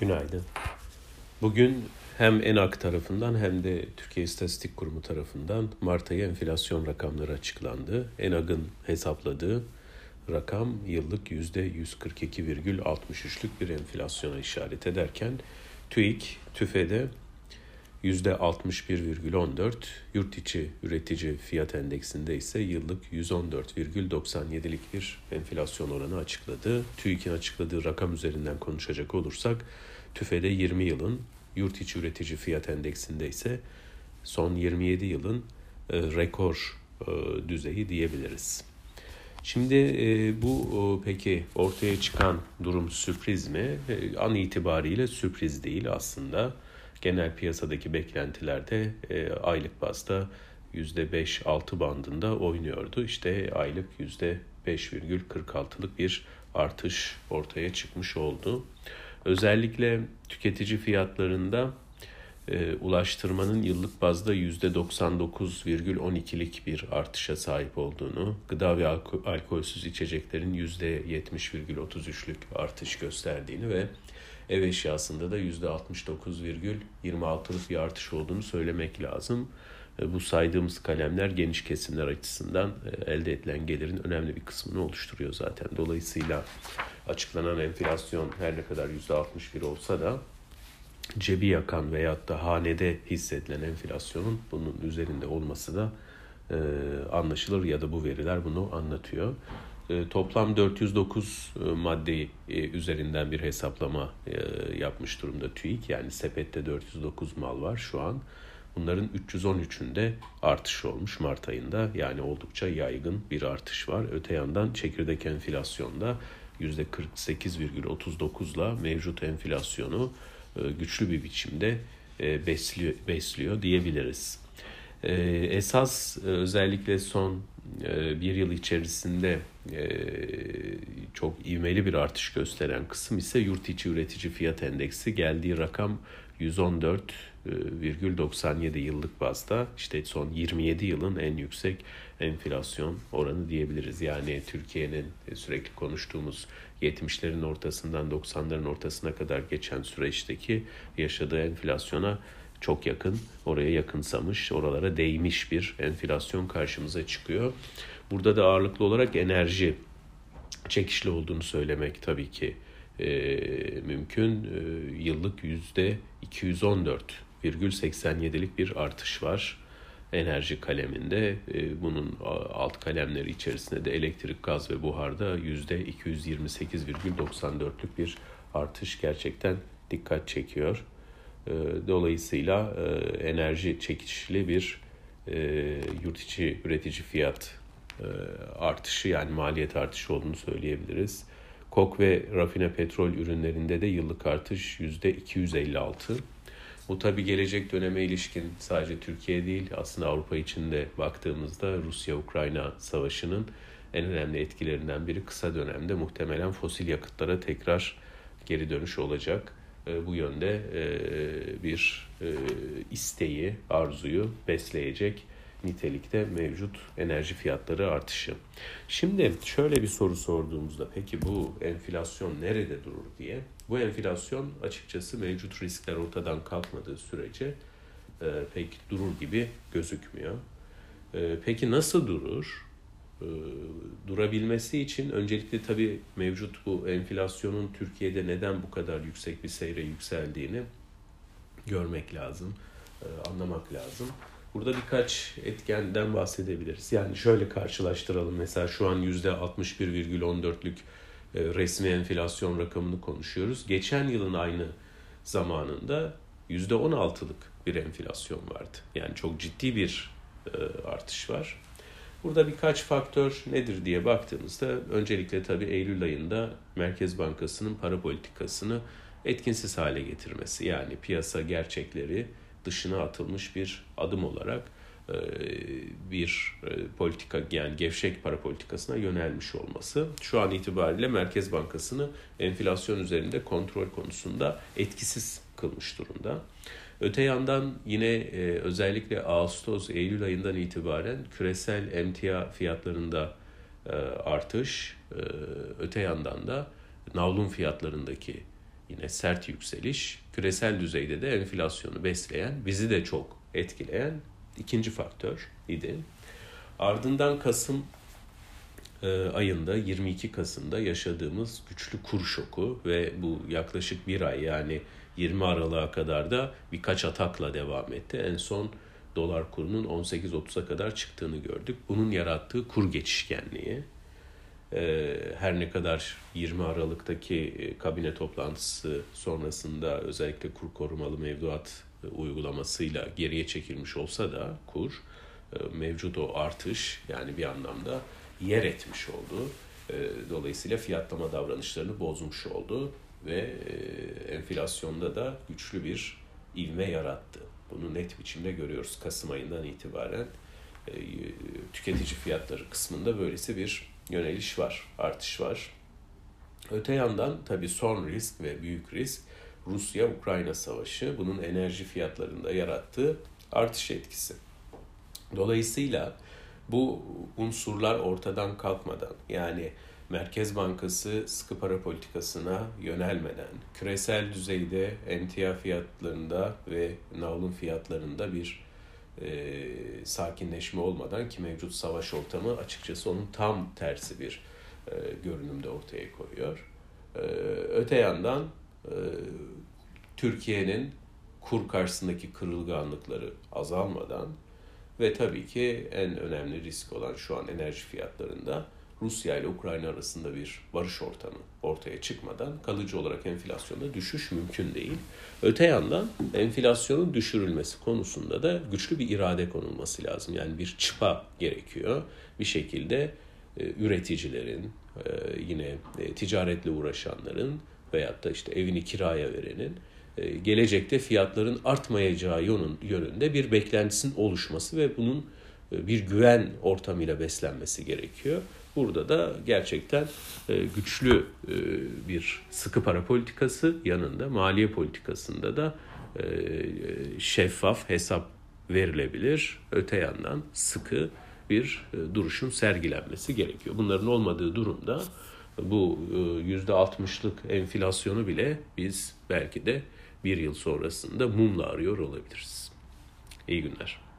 Günaydın. Bugün hem ENAK tarafından hem de Türkiye İstatistik Kurumu tarafından Mart ayı enflasyon rakamları açıklandı. ENAK'ın hesapladığı rakam yıllık %142,63'lük bir enflasyona işaret ederken TÜİK, TÜFE'de %61,14, yurt içi üretici fiyat endeksinde ise yıllık 114,97'lik bir enflasyon oranı açıkladı. TÜİK'in açıkladığı rakam üzerinden konuşacak olursak TÜFE'de 20 yılın, yurt içi üretici fiyat endeksinde ise son 27 yılın e, rekor e, düzeyi diyebiliriz. Şimdi e, bu e, peki ortaya çıkan durum sürpriz mi? E, an itibariyle sürpriz değil aslında genel piyasadaki beklentilerde e, aylık bazda %5-6 bandında oynuyordu. İşte aylık %5,46'lık bir artış ortaya çıkmış oldu. Özellikle tüketici fiyatlarında e, ulaştırmanın yıllık bazda %99,12'lik bir artışa sahip olduğunu, gıda ve alko alkolsüz içeceklerin %70,33'lük artış gösterdiğini ve ev eşyasında da %69,26'lık bir artış olduğunu söylemek lazım. E, bu saydığımız kalemler geniş kesimler açısından e, elde edilen gelirin önemli bir kısmını oluşturuyor zaten. Dolayısıyla açıklanan enflasyon her ne kadar %61 olsa da cebi yakan veyahut da hanede hissedilen enflasyonun bunun üzerinde olması da e, anlaşılır ya da bu veriler bunu anlatıyor. E, toplam 409 e, maddeyi e, üzerinden bir hesaplama yapmış durumda TÜİK. Yani sepette 409 mal var şu an. Bunların 313'ünde artış olmuş Mart ayında. Yani oldukça yaygın bir artış var. Öte yandan çekirdek enflasyonda %48,39'la mevcut enflasyonu güçlü bir biçimde besliyor, besliyor diyebiliriz. Esas özellikle son bir yıl içerisinde çok ivmeli bir artış gösteren kısım ise yurt içi üretici fiyat endeksi geldiği rakam 114,97 yıllık bazda işte son 27 yılın en yüksek enflasyon oranı diyebiliriz. Yani Türkiye'nin sürekli konuştuğumuz 70'lerin ortasından 90'ların ortasına kadar geçen süreçteki yaşadığı enflasyona çok yakın, oraya yakınsamış, oralara değmiş bir enflasyon karşımıza çıkıyor. Burada da ağırlıklı olarak enerji çekişli olduğunu söylemek tabii ki e, mümkün. E, yıllık yüzde 214,87'lik bir artış var enerji kaleminde. E, bunun alt kalemleri içerisinde de elektrik, gaz ve buharda yüzde 228,94'lük bir artış gerçekten dikkat çekiyor. E, dolayısıyla e, enerji çekişli bir e, yurt içi üretici fiyat e, artışı yani maliyet artışı olduğunu söyleyebiliriz. Kok ve rafine petrol ürünlerinde de yıllık artış %256. Bu tabi gelecek döneme ilişkin sadece Türkiye değil aslında Avrupa için de baktığımızda Rusya-Ukrayna savaşının en önemli etkilerinden biri kısa dönemde muhtemelen fosil yakıtlara tekrar geri dönüş olacak. E, bu yönde e, bir isteği, arzuyu besleyecek nitelikte mevcut enerji fiyatları artışı. Şimdi şöyle bir soru sorduğumuzda peki bu enflasyon nerede durur diye. Bu enflasyon açıkçası mevcut riskler ortadan kalkmadığı sürece e, pek durur gibi gözükmüyor. E, peki nasıl durur? E, durabilmesi için öncelikle tabii mevcut bu enflasyonun Türkiye'de neden bu kadar yüksek bir seyre yükseldiğini görmek lazım, e, anlamak lazım. Burada birkaç etkenden bahsedebiliriz. Yani şöyle karşılaştıralım. Mesela şu an %61,14'lük e, resmi enflasyon rakamını konuşuyoruz. Geçen yılın aynı zamanında %16'lık bir enflasyon vardı. Yani çok ciddi bir artış var. Burada birkaç faktör nedir diye baktığımızda öncelikle tabii Eylül ayında Merkez Bankası'nın para politikasını etkinsiz hale getirmesi. Yani piyasa gerçekleri dışına atılmış bir adım olarak e, bir e, politika yani gevşek para politikasına yönelmiş olması şu an itibariyle Merkez Bankası'nı enflasyon üzerinde kontrol konusunda etkisiz kılmış durumda. Öte yandan yine e, özellikle Ağustos, Eylül ayından itibaren küresel emtia fiyatlarında artış, öte yandan da navlun fiyatlarındaki yine sert yükseliş küresel düzeyde de enflasyonu besleyen, bizi de çok etkileyen ikinci faktör idi. Ardından Kasım e, ayında 22 Kasım'da yaşadığımız güçlü kur şoku ve bu yaklaşık bir ay yani 20 Aralık'a kadar da birkaç atakla devam etti. En son dolar kurunun 18.30'a kadar çıktığını gördük. Bunun yarattığı kur geçişkenliği e, her ne kadar 20 Aralık'taki e, kabine toplantısı sonrasında özellikle kur korumalı mevduat uygulamasıyla geriye çekilmiş olsa da kur mevcut o artış yani bir anlamda yer etmiş oldu. Dolayısıyla fiyatlama davranışlarını bozmuş oldu ve enflasyonda da güçlü bir ivme yarattı. Bunu net biçimde görüyoruz Kasım ayından itibaren. E, tüketici fiyatları kısmında böylesi bir yöneliş var, artış var. Öte yandan tabii son risk ve büyük risk Rusya-Ukrayna savaşı. Bunun enerji fiyatlarında yarattığı artış etkisi. Dolayısıyla bu unsurlar ortadan kalkmadan yani Merkez Bankası sıkı para politikasına yönelmeden, küresel düzeyde emtia fiyatlarında ve navlun fiyatlarında bir e, sakinleşme olmadan ki mevcut savaş ortamı açıkçası onun tam tersi bir e, görünümde ortaya koyuyor. E, öte yandan e, Türkiye'nin kur karşısındaki kırılganlıkları azalmadan ve tabii ki en önemli risk olan şu an enerji fiyatlarında Rusya ile Ukrayna arasında bir barış ortamı ortaya çıkmadan kalıcı olarak enflasyonda düşüş mümkün değil. Öte yandan enflasyonun düşürülmesi konusunda da güçlü bir irade konulması lazım. Yani bir çıpa gerekiyor. Bir şekilde e, üreticilerin, e, yine e, ticaretle uğraşanların veyahut da işte evini kiraya verenin gelecekte fiyatların artmayacağı yönünde bir beklentisinin oluşması ve bunun e, bir güven ortamıyla beslenmesi gerekiyor. Burada da gerçekten e, güçlü bir sıkı para politikası yanında maliye politikasında da şeffaf hesap verilebilir. Öte yandan sıkı bir duruşun sergilenmesi gerekiyor. Bunların olmadığı durumda bu %60'lık enflasyonu bile biz belki de bir yıl sonrasında mumla arıyor olabiliriz. İyi günler.